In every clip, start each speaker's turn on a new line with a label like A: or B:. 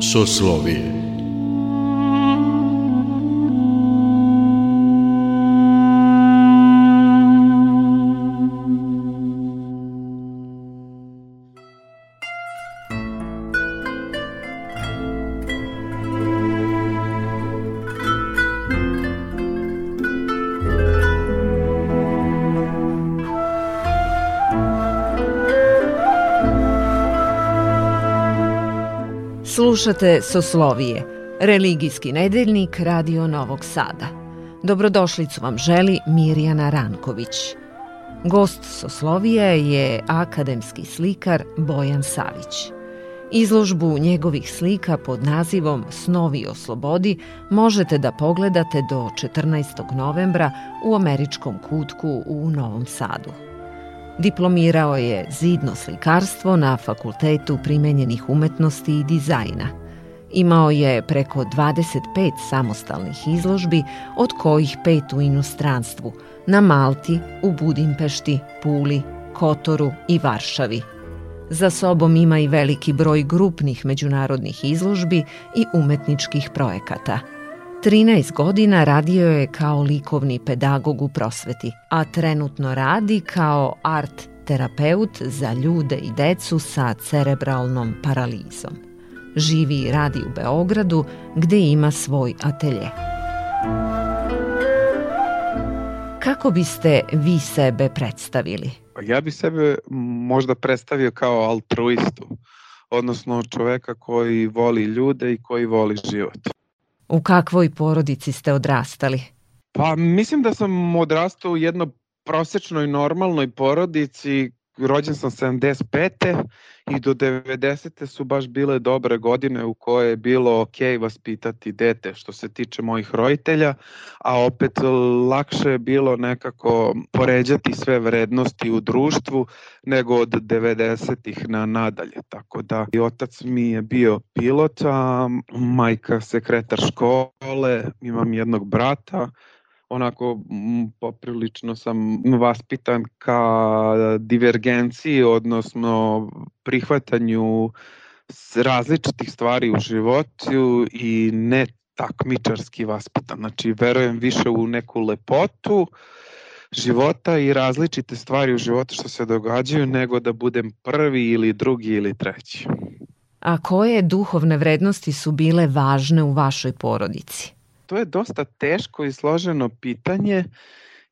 A: Soslovije
B: Slušate Soslovije, religijski nedeljnik Radio Novog Sada. Dobrodošlicu vam želi Mirjana Ranković. Gost Soslovije je akademski slikar Bojan Savić. Izložbu njegovih slika pod nazivom Snovi o slobodi možete da pogledate do 14. novembra u američkom kutku u Novom Sadu. Diplomirao je zidno slikarstvo na Fakultetu primenjenih umetnosti i dizajna. Imao je preko 25 samostalnih izložbi, od kojih pet u inostranstvu, na Malti, u Budimpešti, Puli, Kotoru i Varšavi. Za sobom ima i veliki broj grupnih međunarodnih izložbi i umetničkih projekata – 13 godina radio je kao likovni pedagog u prosveti, a trenutno radi kao art terapeut za ljude i decu sa cerebralnom paralizom. Živi i radi u Beogradu gde ima svoj atelje. Kako biste vi sebe predstavili?
C: Ja bi sebe možda predstavio kao altruistu, odnosno čoveka koji voli ljude i koji voli život.
B: U kakvoj porodici ste odrastali?
C: Pa mislim da sam odrastao u jedno prosečnoj normalnoj porodici rođen sam 75. i do 90. su baš bile dobre godine u koje je bilo ok vaspitati dete što se tiče mojih roditelja, a opet lakše je bilo nekako poređati sve vrednosti u društvu nego od 90-ih na nadalje. Tako da i otac mi je bio pilot, a majka sekretar škole, imam jednog brata, onako poprilično sam vaspitan ka divergenciji, odnosno prihvatanju različitih stvari u životu i ne takmičarski vaspitan. Znači, verujem više u neku lepotu života i različite stvari u životu što se događaju, nego da budem prvi ili drugi ili treći.
B: A koje duhovne vrednosti su bile važne u vašoj porodici?
C: To je dosta teško i složeno pitanje,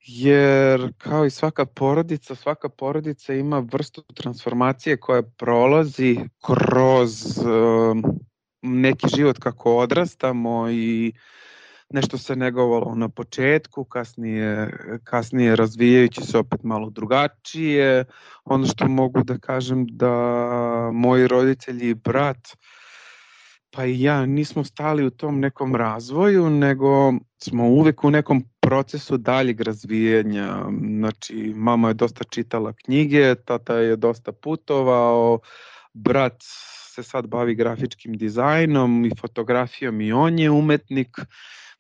C: jer kao i svaka porodica, svaka porodica ima vrstu transformacije koja prolazi kroz um, neki život kako odrastamo i nešto se negovalo na početku, kasnije, kasnije razvijajući se opet malo drugačije. Ono što mogu da kažem da moji roditelji i brat uh, pa i ja nismo stali u tom nekom razvoju, nego smo uvek u nekom procesu daljeg razvijanja. Znači, mama je dosta čitala knjige, tata je dosta putovao, brat se sad bavi grafičkim dizajnom i fotografijom i on je umetnik,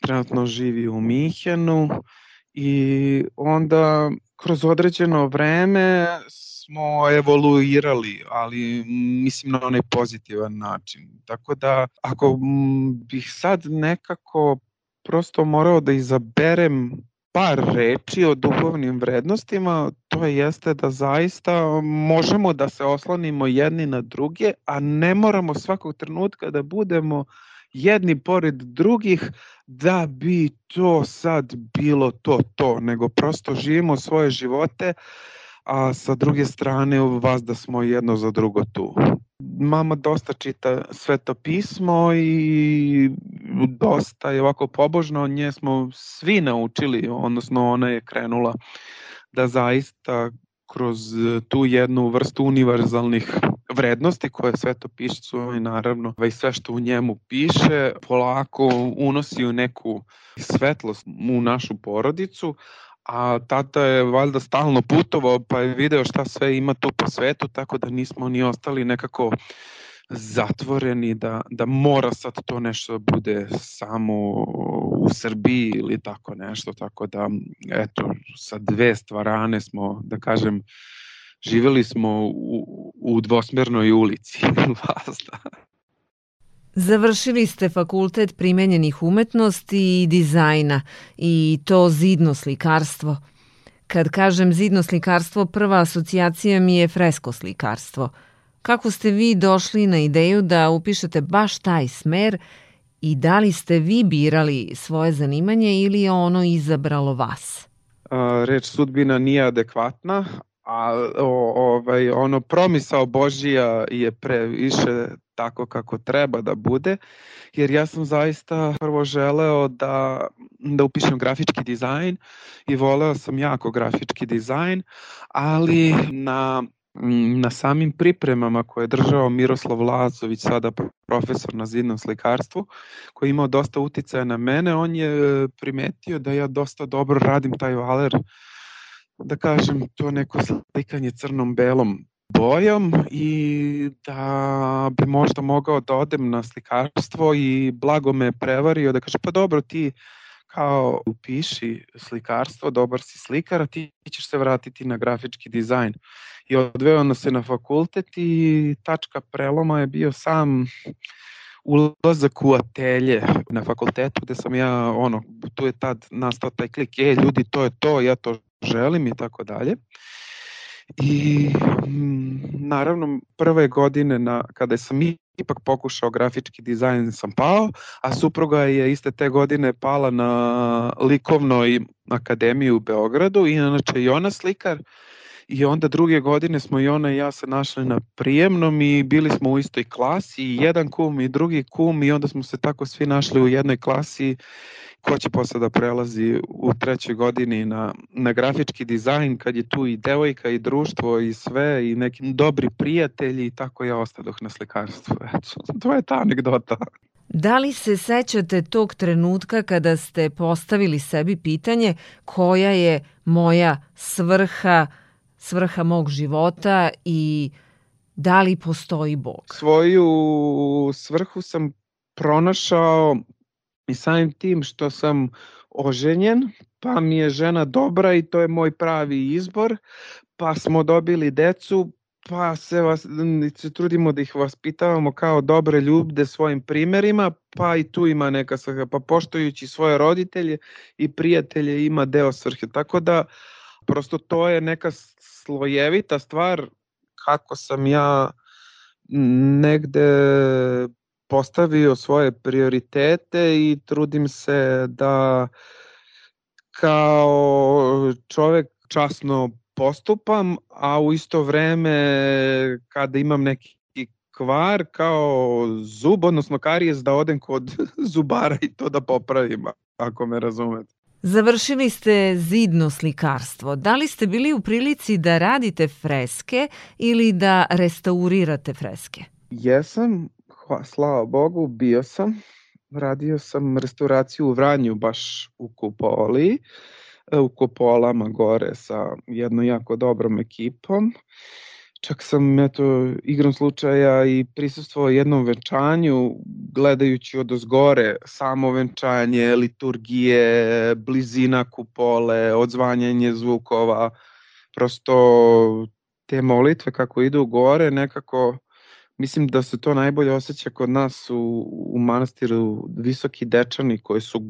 C: trenutno živi u Mihenu i onda kroz određeno vreme smo evoluirali, ali mislim na onaj pozitivan način. Tako da ako bih sad nekako prosto morao da izaberem par reči o duhovnim vrednostima, to jeste da zaista možemo da se oslonimo jedni na druge, a ne moramo svakog trenutka da budemo jedni pored drugih da bi to sad bilo to to, nego prosto živimo svoje živote a sa druge strane vas da smo jedno za drugo tu. Mama dosta čita sveto pismo i dosta je ovako pobožno, nje smo svi naučili, odnosno ona je krenula da zaista kroz tu jednu vrstu univerzalnih vrednosti koje sveto pišcu i naravno i sve što u njemu piše polako unosi u neku svetlost u našu porodicu, a tata je valjda stalno putovao pa je video šta sve ima tu po svetu, tako da nismo ni ostali nekako zatvoreni, da, da mora sad to nešto da bude samo u Srbiji ili tako nešto, tako da eto sa dve stvarane smo, da kažem, živeli smo u, u dvosmernoj ulici vazda.
B: Završili ste fakultet primenjenih umetnosti i dizajna i to zidno slikarstvo. Kad kažem zidno slikarstvo, prva asocijacija mi je fresko slikarstvo. Kako ste vi došli na ideju da upišete baš taj smer i da li ste vi birali svoje zanimanje ili je ono izabralo vas?
C: Reč sudbina nije adekvatna, a o, ovaj, ono promisao Božija je pre više tako kako treba da bude, jer ja sam zaista prvo želeo da, da upišem grafički dizajn i voleo sam jako grafički dizajn, ali na na samim pripremama koje je držao Miroslav Lazović, sada profesor na zidnom slikarstvu, koji je imao dosta uticaja na mene, on je primetio da ja dosta dobro radim taj valer da kažem, to neko slikanje crnom-belom bojom i da bi možda mogao da odem na slikarstvo i blago me prevario da kaže pa dobro ti kao upiši slikarstvo, dobar si slikar, a ti ćeš se vratiti na grafički dizajn. I odveo nas se na fakultet i tačka preloma je bio sam ulazak u atelje na fakultetu gde sam ja, ono, tu je tad nastao taj klik, e, ljudi, to je to, ja to želim i tako dalje. I mm, naravno prve godine na, kada sam ipak pokušao grafički dizajn sam pao, a supruga je iste te godine pala na likovnoj akademiji u Beogradu inače i ona slikar i onda druge godine smo i ona i ja se našli na prijemnom i bili smo u istoj klasi i jedan kum i drugi kum i onda smo se tako svi našli u jednoj klasi ko će posle da prelazi u trećoj godini na, na grafički dizajn kad je tu i devojka i društvo i sve i neki dobri prijatelji i tako ja ostadoh na slikarstvu. Eto, to je ta anegdota.
B: Da li se sećate tog trenutka kada ste postavili sebi pitanje koja je moja svrha, svrha mog života i da li postoji Bog?
C: Svoju svrhu sam pronašao I samim tim što sam oženjen, pa mi je žena dobra i to je moj pravi izbor, pa smo dobili decu, pa se, vas, se trudimo da ih vaspitavamo kao dobre ljude svojim primerima, pa i tu ima neka svrha, pa poštojući svoje roditelje i prijatelje ima deo svrhe. Tako da prosto to je neka slojevita stvar kako sam ja negde postavio svoje prioritete i trudim se da kao čovek časno postupam, a u isto vreme kada imam neki kvar kao zub, odnosno karijes da odem kod zubara i to da popravim, ako me razumete.
B: Završili ste zidno slikarstvo. Da li ste bili u prilici da radite freske ili da restaurirate freske?
C: Jesam, slava Bogu, bio sam. Radio sam restauraciju u Vranju, baš u Kupoli, e, u Kupolama gore sa jednom jako dobrom ekipom. Čak sam, eto, igrom slučaja i prisustvovao jednom venčanju, gledajući od ozgore samo venčanje, liturgije, blizina kupole, odzvanjanje zvukova, prosto te molitve kako idu gore nekako Mislim da se to najbolje osjeća kod nas u, u manastiru Visoki Dečani koji su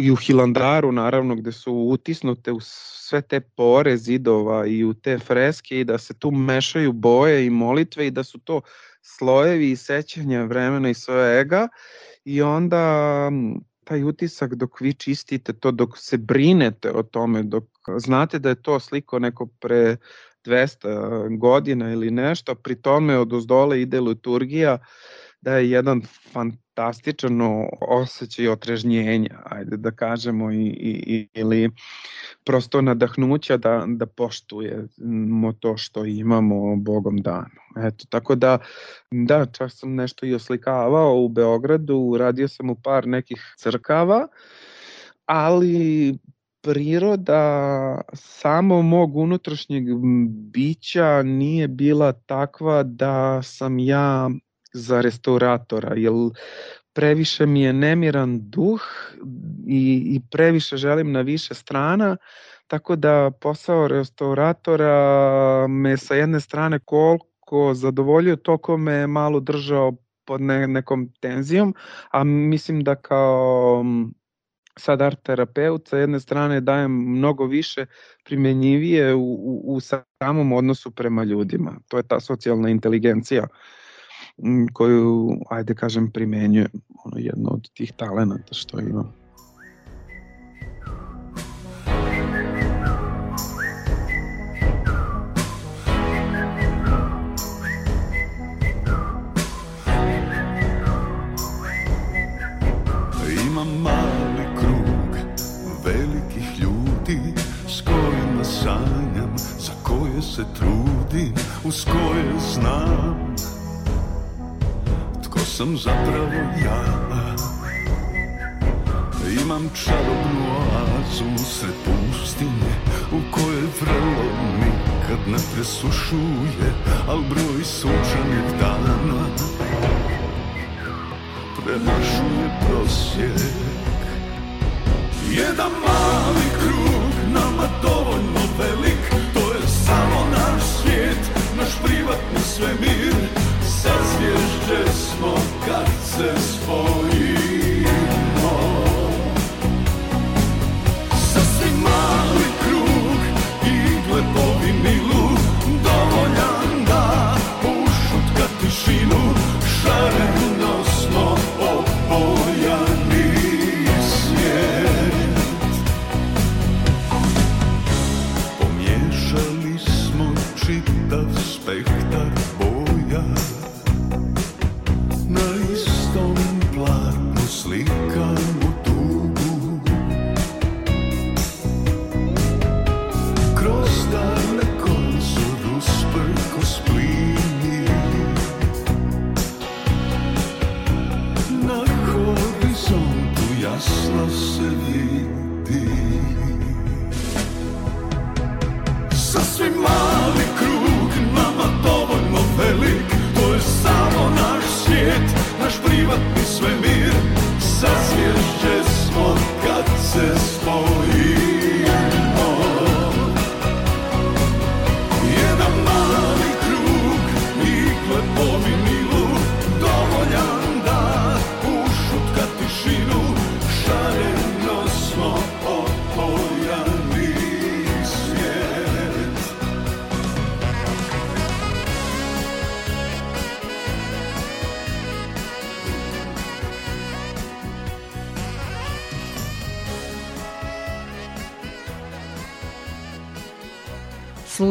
C: i u Hilandaru naravno gde su utisnute u sve te pore zidova i u te freske i da se tu mešaju boje i molitve i da su to slojevi i sećanja vremena i svega i onda taj utisak dok vi čistite to, dok se brinete o tome, dok znate da je to sliko neko pre 200 godina ili nešto, pri tome od ozdole ide liturgija, da je jedan fantastičan osjećaj otrežnjenja, ajde da kažemo, i, i, ili prosto nadahnuća da, da poštujemo to što imamo Bogom dano. Eto, tako da, da, čak sam nešto i oslikavao u Beogradu, radio sam u par nekih crkava, ali priroda samo mog unutrašnjeg bića nije bila takva da sam ja za restauratora, jer previše mi je nemiran duh i, i previše želim na više strana, tako da posao restauratora me sa jedne strane koliko zadovoljio, toko me malo držao pod ne, nekom tenzijom, a mislim da kao sad art terapeut sa jedne strane dajem mnogo više primenjivije u, u, u samom odnosu prema ljudima. To je ta socijalna inteligencija koju, ajde kažem, primenjujem. Ono jedno od tih talenata što imam.
D: Sam zapravo ja. Imam čarobnu oazu sred pustinje U kojoj vrelo nikad ne presušuje Al broj sunčanih dana Premašuje prosjek. Jedan mali krug nama dovoljno velik samo naš svijet, naš privatni svemir Sazvježđe smo kad se spojimo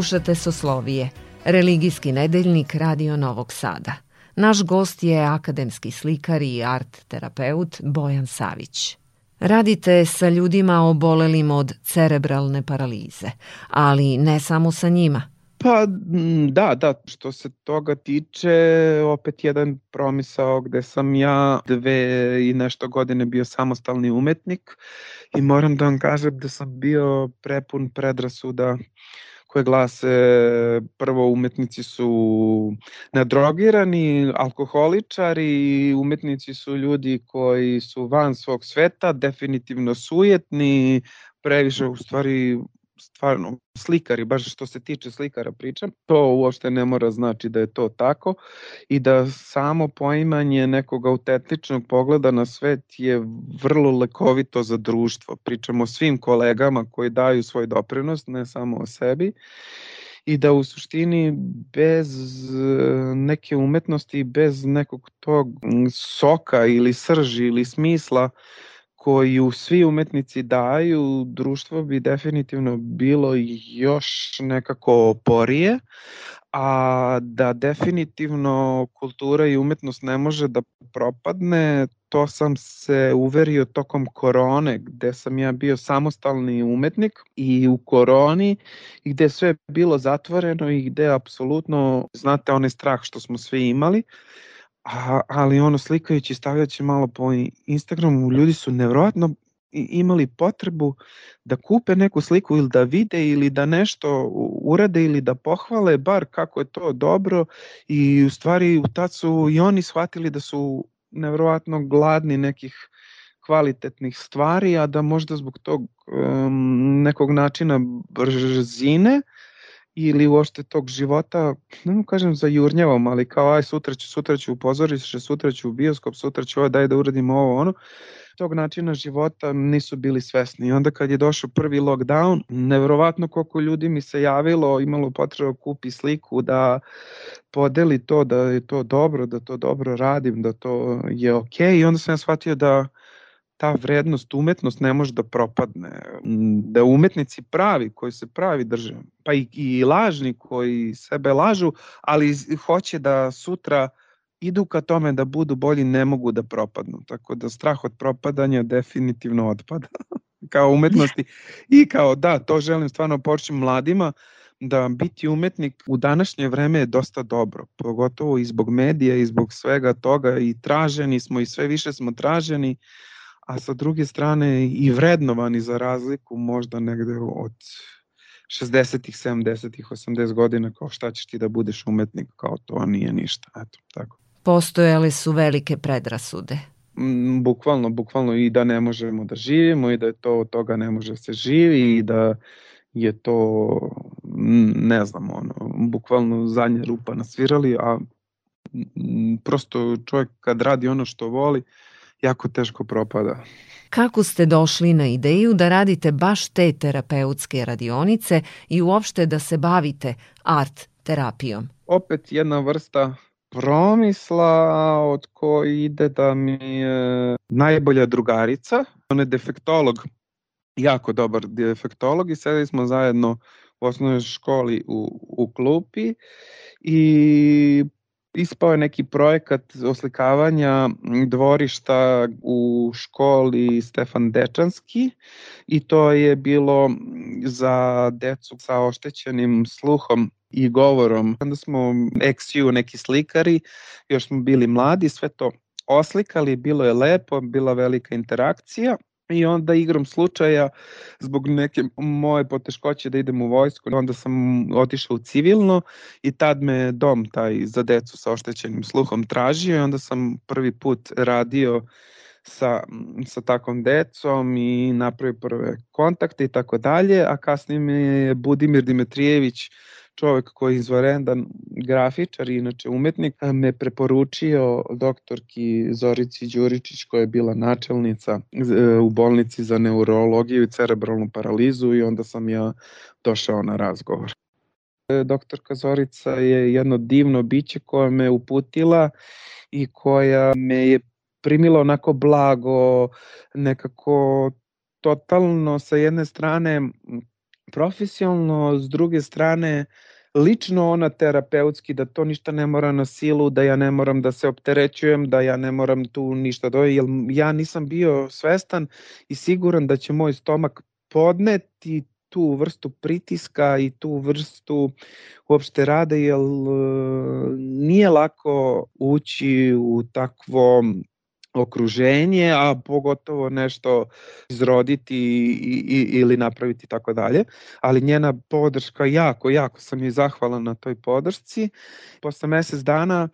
B: Slušate Soslovije, religijski nedeljnik Radio Novog Sada. Naš gost je akademski slikar i art terapeut Bojan Savić. Radite sa ljudima obolelim od cerebralne paralize, ali ne samo sa njima.
C: Pa da, da, što se toga tiče, opet jedan promisao gde sam ja dve i nešto godine bio samostalni umetnik i moram da vam kažem da sam bio prepun predrasuda koje glase prvo umetnici su nadrogirani, alkoholičari, umetnici su ljudi koji su van svog sveta, definitivno sujetni, previše u stvari stvarno slikari, baš što se tiče slikara pričam, to uopšte ne mora znači da je to tako i da samo poimanje nekog autentičnog pogleda na svet je vrlo lekovito za društvo. Pričamo svim kolegama koji daju svoj doprinos, ne samo o sebi i da u suštini bez neke umetnosti, bez nekog tog soka ili srži ili smisla koju svi umetnici daju, društvo bi definitivno bilo još nekako oporije, a da definitivno kultura i umetnost ne može da propadne, to sam se uverio tokom korone, gde sam ja bio samostalni umetnik i u koroni i gde sve bilo zatvoreno i gde apsolutno, znate, onaj strah što smo svi imali, A, ali ono slikajući, stavljajući malo po Instagramu, ljudi su nevrovatno imali potrebu da kupe neku sliku ili da vide ili da nešto urade ili da pohvale bar kako je to dobro. I u stvari u tad su i oni shvatili da su nevrovatno gladni nekih kvalitetnih stvari, a da možda zbog tog um, nekog načina brzine ili uopšte tog života, ne mu kažem za jurnjavom, ali kao aj sutra ću, sutra ću u pozorište, sutra ću u bioskop, sutra ću ovo, daj da uradimo ovo, ono, tog načina života nisu bili svesni. I onda kad je došao prvi lockdown, neverovatno koliko ljudi mi se javilo, imalo potreba da kupi sliku, da podeli to, da je to dobro, da to dobro radim, da to je okej. Okay. I onda sam ja shvatio da ta vrednost, umetnost ne može da propadne. Da umetnici pravi, koji se pravi drže, pa i, i lažni koji sebe lažu, ali hoće da sutra idu ka tome da budu bolji, ne mogu da propadnu. Tako da strah od propadanja definitivno odpada. kao umetnosti i kao da, to želim stvarno počnem mladima, da biti umetnik u današnje vreme je dosta dobro, pogotovo i zbog medija i zbog svega toga i traženi smo i sve više smo traženi a sa druge strane i vrednovani za razliku možda negde od 60-ih, 70-ih, 80 godina kao šta ćeš ti da budeš umetnik, kao to nije ništa. Eto, tako.
B: Postojale su velike predrasude.
C: Mm, bukvalno, bukvalno i da ne možemo da živimo i da je to od toga ne može se živi i da je to ne znam ono bukvalno zadnja rupa nasvirali a prosto čovjek kad radi ono što voli jako teško propada.
B: Kako ste došli na ideju da radite baš te terapeutske radionice i uopšte da se bavite art terapijom?
C: Opet jedna vrsta promisla od koji ide da mi je najbolja drugarica. On je defektolog, jako dobar defektolog i sedeli smo zajedno u osnovnoj školi u, u klupi i ispao je neki projekat oslikavanja dvorišta u školi Stefan Dečanski i to je bilo za decu sa oštećenim sluhom i govorom. Onda smo XU neki slikari, još smo bili mladi, sve to oslikali, bilo je lepo, bila velika interakcija I onda igrom slučaja, zbog neke moje poteškoće da idem u vojsku, onda sam otišao u civilno i tad me dom taj za decu sa oštećenim sluhom tražio i onda sam prvi put radio sa, sa takvom decom i napravio prve kontakte i tako dalje, a kasnije me je Budimir Dimitrijević čovek koji je izvarendan grafičar inače umetnik, me preporučio doktorki Zorici Đuričić koja je bila načelnica e, u bolnici za neurologiju i cerebralnu paralizu i onda sam ja došao na razgovor. E, doktorka Zorica je jedno divno biće koja me uputila i koja me je primila onako blago, nekako totalno sa jedne strane profesionalno, s druge strane lično ona terapeutski, da to ništa ne mora na silu, da ja ne moram da se opterećujem, da ja ne moram tu ništa doje, jer ja nisam bio svestan i siguran da će moj stomak podneti tu vrstu pritiska i tu vrstu uopšte rada, jer nije lako ući u takvo okruženje, a pogotovo nešto izroditi i, i, ili napraviti tako dalje. Ali njena podrška, jako, jako sam joj zahvalan na toj podršci. Posle mesec dana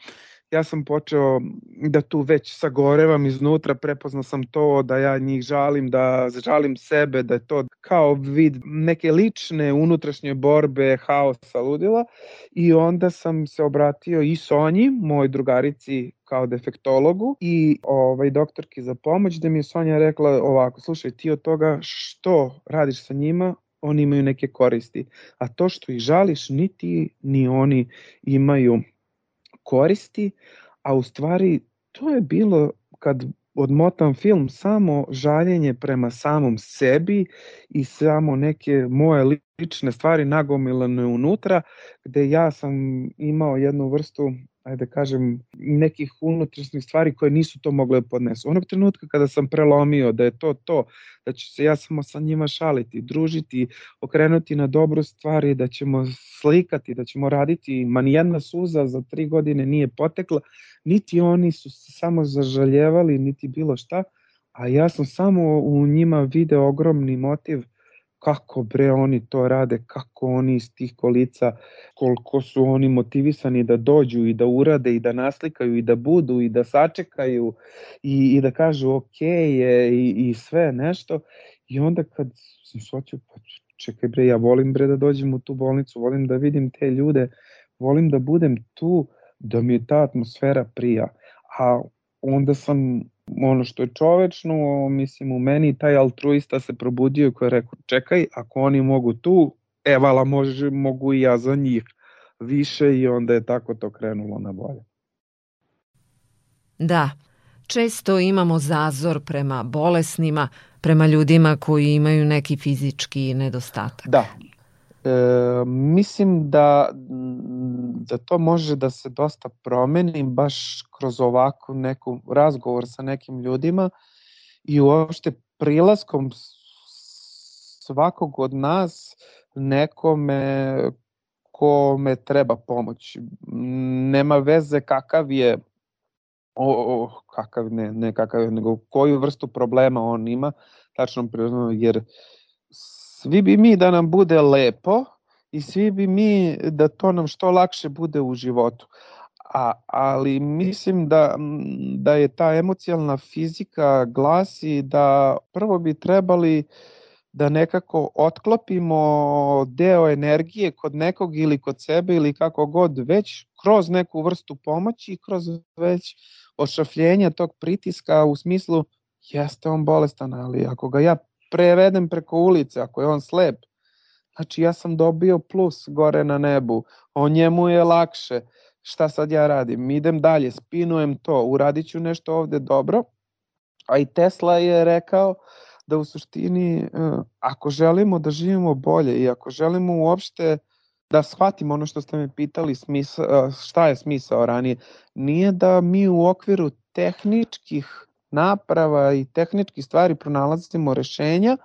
C: ja sam počeo da tu već sagorevam iznutra, prepoznao sam to da ja njih žalim, da žalim sebe, da je to kao vid neke lične unutrašnje borbe, haosa, ludila i onda sam se obratio i Sonji, moj drugarici kao defektologu i ovaj doktorki za pomoć da mi je Sonja rekla ovako, slušaj ti od toga što radiš sa njima, oni imaju neke koristi, a to što ih žališ ni ti ni oni imaju koristi, a u stvari to je bilo kad odmotam film samo žaljenje prema samom sebi i samo neke moje lične stvari nagomilane unutra, gde ja sam imao jednu vrstu ajde da kažem, nekih unutrašnjih stvari koje nisu to mogle da podnesu. Onog trenutka kada sam prelomio da je to to, da ću se ja samo sa njima šaliti, družiti, okrenuti na dobro stvari, da ćemo slikati, da ćemo raditi, ma nijedna suza za tri godine nije potekla, niti oni su se samo zažaljevali, niti bilo šta, a ja sam samo u njima video ogromni motiv kako bre oni to rade, kako oni iz tih kolica, koliko su oni motivisani da dođu i da urade i da naslikaju i da budu i da sačekaju i, i da kažu ok je i, i sve nešto. I onda kad sam soću, pa čekaj bre, ja volim bre da dođem u tu bolnicu, volim da vidim te ljude, volim da budem tu, da mi ta atmosfera prija. A onda sam ono što je čovečno, mislim u meni taj altruista se probudio koji je rekao čekaj, ako oni mogu tu, evala može, mogu i ja za njih više i onda je tako to krenulo na bolje.
B: Da, često imamo zazor prema bolesnima, prema ljudima koji imaju neki fizički nedostatak.
C: Da, E, mislim da, da to može da se dosta promeni baš kroz ovako neku razgovor sa nekim ljudima i uopšte prilaskom svakog od nas nekome kome treba pomoć. Nema veze kakav je o, o kakav ne, ne kakav nego koju vrstu problema on ima, tačno jer svi bi mi da nam bude lepo i svi bi mi da to nam što lakše bude u životu. A, ali mislim da, da je ta emocijalna fizika glasi da prvo bi trebali da nekako otklopimo deo energije kod nekog ili kod sebe ili kako god već kroz neku vrstu pomoći, kroz već ošafljenja tog pritiska u smislu jeste on bolestan, ali ako ga ja prevedem preko ulice, ako je on slep, znači ja sam dobio plus gore na nebu, o njemu je lakše, šta sad ja radim, idem dalje, spinujem to, uradit ću nešto ovde dobro, a i Tesla je rekao da u suštini e, ako želimo da živimo bolje i ako želimo uopšte da shvatimo ono što ste me pitali smisa, e, šta je smisao ranije, nije da mi u okviru tehničkih naprava i tehničkih stvari pronalazimo rešenja,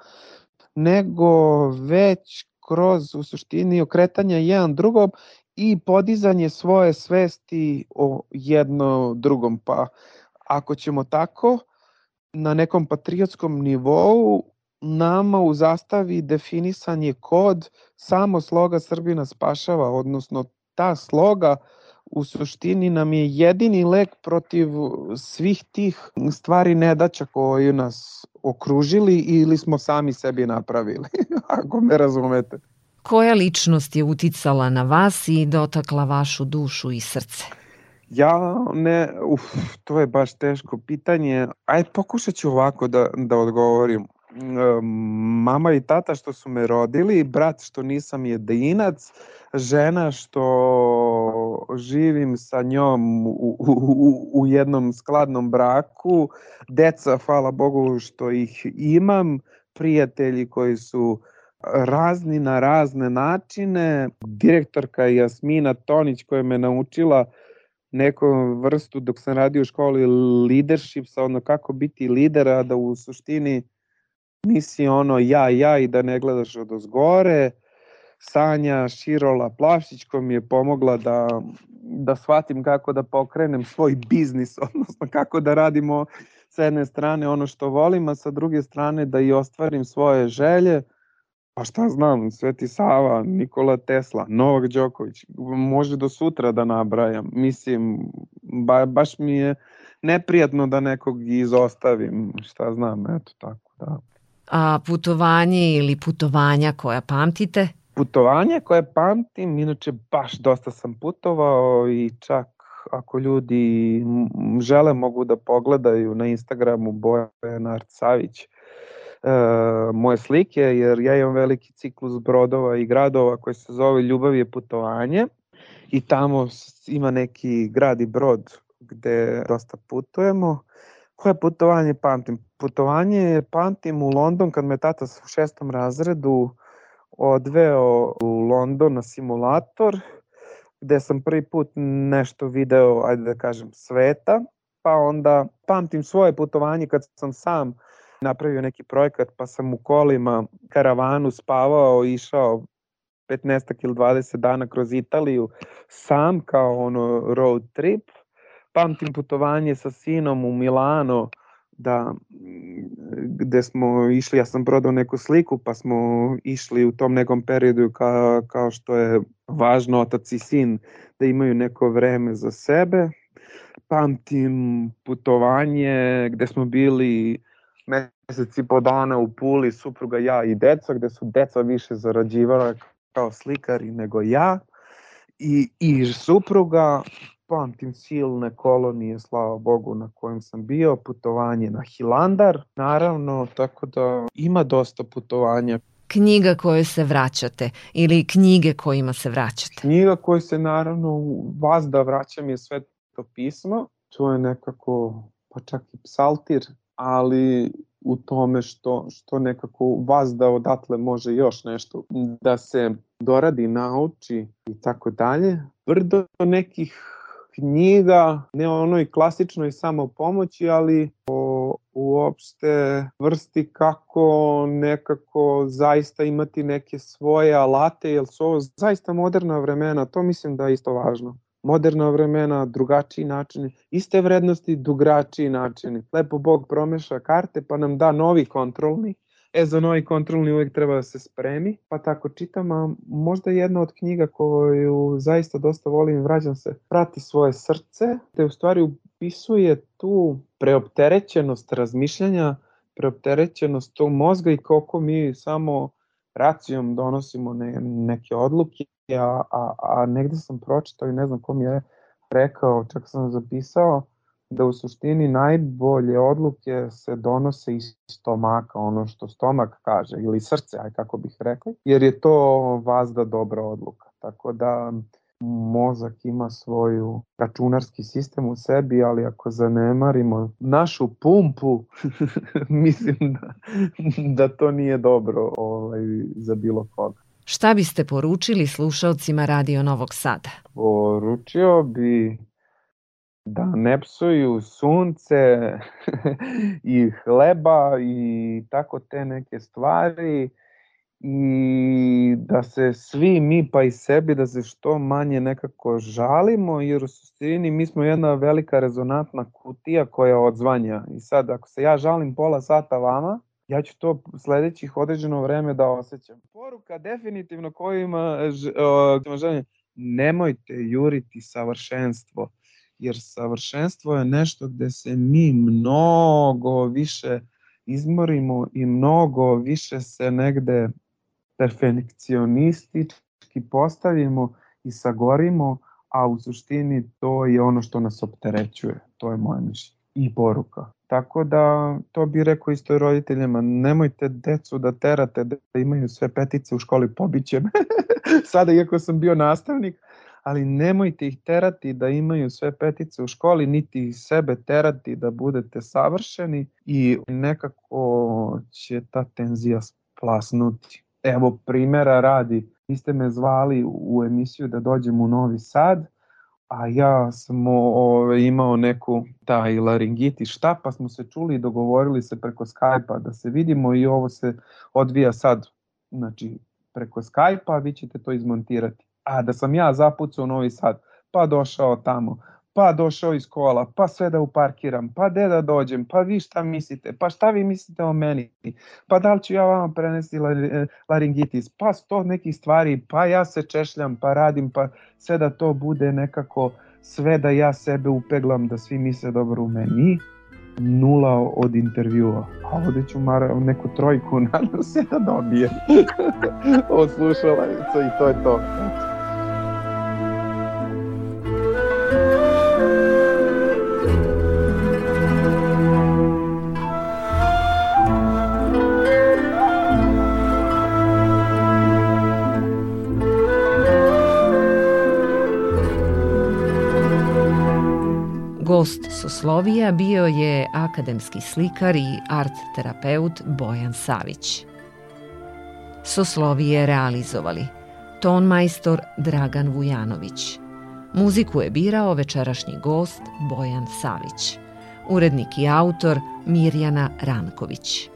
C: nego već kroz u suštini okretanje jedan drugom i podizanje svoje svesti o jedno drugom. Pa ako ćemo tako, na nekom patriotskom nivou nama u zastavi definisan je kod samo sloga Srbina spašava, odnosno ta sloga uh, u suštini nam je jedini lek protiv svih tih stvari nedaća koje nas okružili ili smo sami sebi napravili, ako me razumete.
B: Koja ličnost je uticala na vas i dotakla vašu dušu i srce?
C: Ja ne, uf, to je baš teško pitanje. Aj, pokušat ću ovako da, da odgovorim. Mama i tata što su me rodili, brat što nisam jedinac, žena što živim sa njom u, u, u jednom skladnom braku, deca, hvala Bogu što ih imam, prijatelji koji su razni na razne načine, direktorka Jasmina Tonić koja me naučila neku vrstu dok sam radio u školi leadership, sa ono kako biti lidera, da u suštini nisi ono ja, ja i da ne gledaš od ozgore, Sanja Širola Plavšić koja mi je pomogla da, da shvatim kako da pokrenem svoj biznis, odnosno kako da radimo sa jedne strane ono što volim, a sa druge strane da i ostvarim svoje želje, pa šta znam, Sveti Sava, Nikola Tesla, Novak Đoković, može do sutra da nabrajam, mislim, ba, baš mi je neprijatno da nekog izostavim, šta znam, eto tako, da.
B: A putovanje ili putovanja koja pamtite?
C: putovanje koje pamtim, inače baš dosta sam putovao i čak ako ljudi žele mogu da pogledaju na Instagramu Bojan Arcavić e, moje slike, jer ja imam veliki ciklus brodova i gradova koji se zove Ljubav je putovanje i tamo ima neki grad i brod gde dosta putujemo. Koje putovanje pamtim? Putovanje pamtim u London kad me tata u šestom razredu odveo u London na simulator gde sam prvi put nešto video, ajde da kažem, sveta, pa onda pamtim svoje putovanje kad sam sam napravio neki projekat, pa sam u kolima, karavanu spavao, išao 15 ili 20 dana kroz Italiju sam kao ono road trip. Pamtim putovanje sa sinom u Milano da gde smo išli, ja sam prodao neku sliku pa smo išli u tom nekom periodu kao, kao što je važno otac i sin da imaju neko vreme za sebe. Pamtim putovanje gde smo bili mesec i po dana u Puli, supruga, ja i deca, gde su deca više zarađivala kao slikari nego ja i, i supruga, pamtim silne kolonije, slava Bogu, na kojem sam bio, putovanje na Hilandar, naravno, tako da ima dosta putovanja.
B: Knjiga kojoj se vraćate ili knjige kojima se vraćate?
C: Knjiga koju se naravno vas da vraćam je sveto pismo, to je nekako, pa čak i psaltir, ali u tome što, što nekako vas da odatle može još nešto da se doradi, nauči i tako dalje. Brdo nekih knjiga, ne onoj klasičnoj samopomoći, ali o uopšte vrsti kako nekako zaista imati neke svoje alate, jer su ovo zaista moderna vremena, to mislim da je isto važno moderna vremena, drugačiji načini, iste vrednosti, drugačiji načini. Lepo Bog promeša karte pa nam da novi kontrolni, E, za novi kontrolni uvek treba da se spremi, pa tako čitam, a možda jedna od knjiga koju zaista dosta volim, vraćam se, Prati svoje srce, te u stvari upisuje tu preopterećenost razmišljanja, preopterećenost tog mozga i koliko mi samo racijom donosimo ne, neke odluke, a, a, a negde sam pročitao i ne znam ko mi je rekao, čak sam zapisao, da u suštini najbolje odluke se donose iz stomaka, ono što stomak kaže, ili srce, aj kako bih rekli, jer je to vazda dobra odluka. Tako da mozak ima svoju računarski sistem u sebi, ali ako zanemarimo našu pumpu, mislim da, da to nije dobro ovaj, za bilo koga.
B: Šta biste poručili slušalcima Radio Novog Sada?
C: Poručio bi da ne psuju sunce i hleba i tako te neke stvari i da se svi mi pa i sebi da se što manje nekako žalimo jer u suštini mi smo jedna velika rezonantna kutija koja odzvanja i sad ako se ja žalim pola sata vama ja ću to sledećih određeno vreme da osjećam. Poruka definitivno koju ima želje, nemojte juriti savršenstvo jer savršenstvo je nešto gde se mi mnogo više izmorimo i mnogo više se negde perfekcionistički postavimo i sagorimo, a u suštini to je ono što nas opterećuje. To je moje mišljenje i poruka. Tako da to bi rekao isto roditeljima, nemojte decu da terate da imaju sve petice u školi, pobiće me. Sada iako sam bio nastavnik, ali nemojte ih terati da imaju sve petice u školi, niti sebe terati da budete savršeni i nekako će ta tenzija splasnuti. Evo primjera radi, vi ste me zvali u emisiju da dođem u Novi Sad, a ja sam o, imao neku taj laringitis šta, pa smo se čuli i dogovorili se preko Skype-a da se vidimo i ovo se odvija sad, znači preko Skype-a, vi ćete to izmontirati a da sam ja zapucao u Novi Sad, pa došao tamo, pa došao iz kola, pa sve da uparkiram, pa gde da dođem, pa vi šta mislite, pa šta vi mislite o meni, pa da li ću ja vama prenesti e, laringitis, pa sto nekih stvari, pa ja se češljam, pa radim, pa sve da to bude nekako sve da ja sebe upeglam, da svi misle dobro u meni nula od intervjua. A ovde ću mara, neku trojku, nadam se da dobije od slušalaca i to je to.
B: Gost Soslovija bio je akademski slikar i art terapeut Bojan Savić. Soslovije realizovali ton majstor Dragan Vujanović. Muziku je birao večerašnji gost Bojan Savić. Urednik i autor Mirjana Ranković.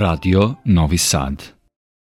A: Radio Novi Sad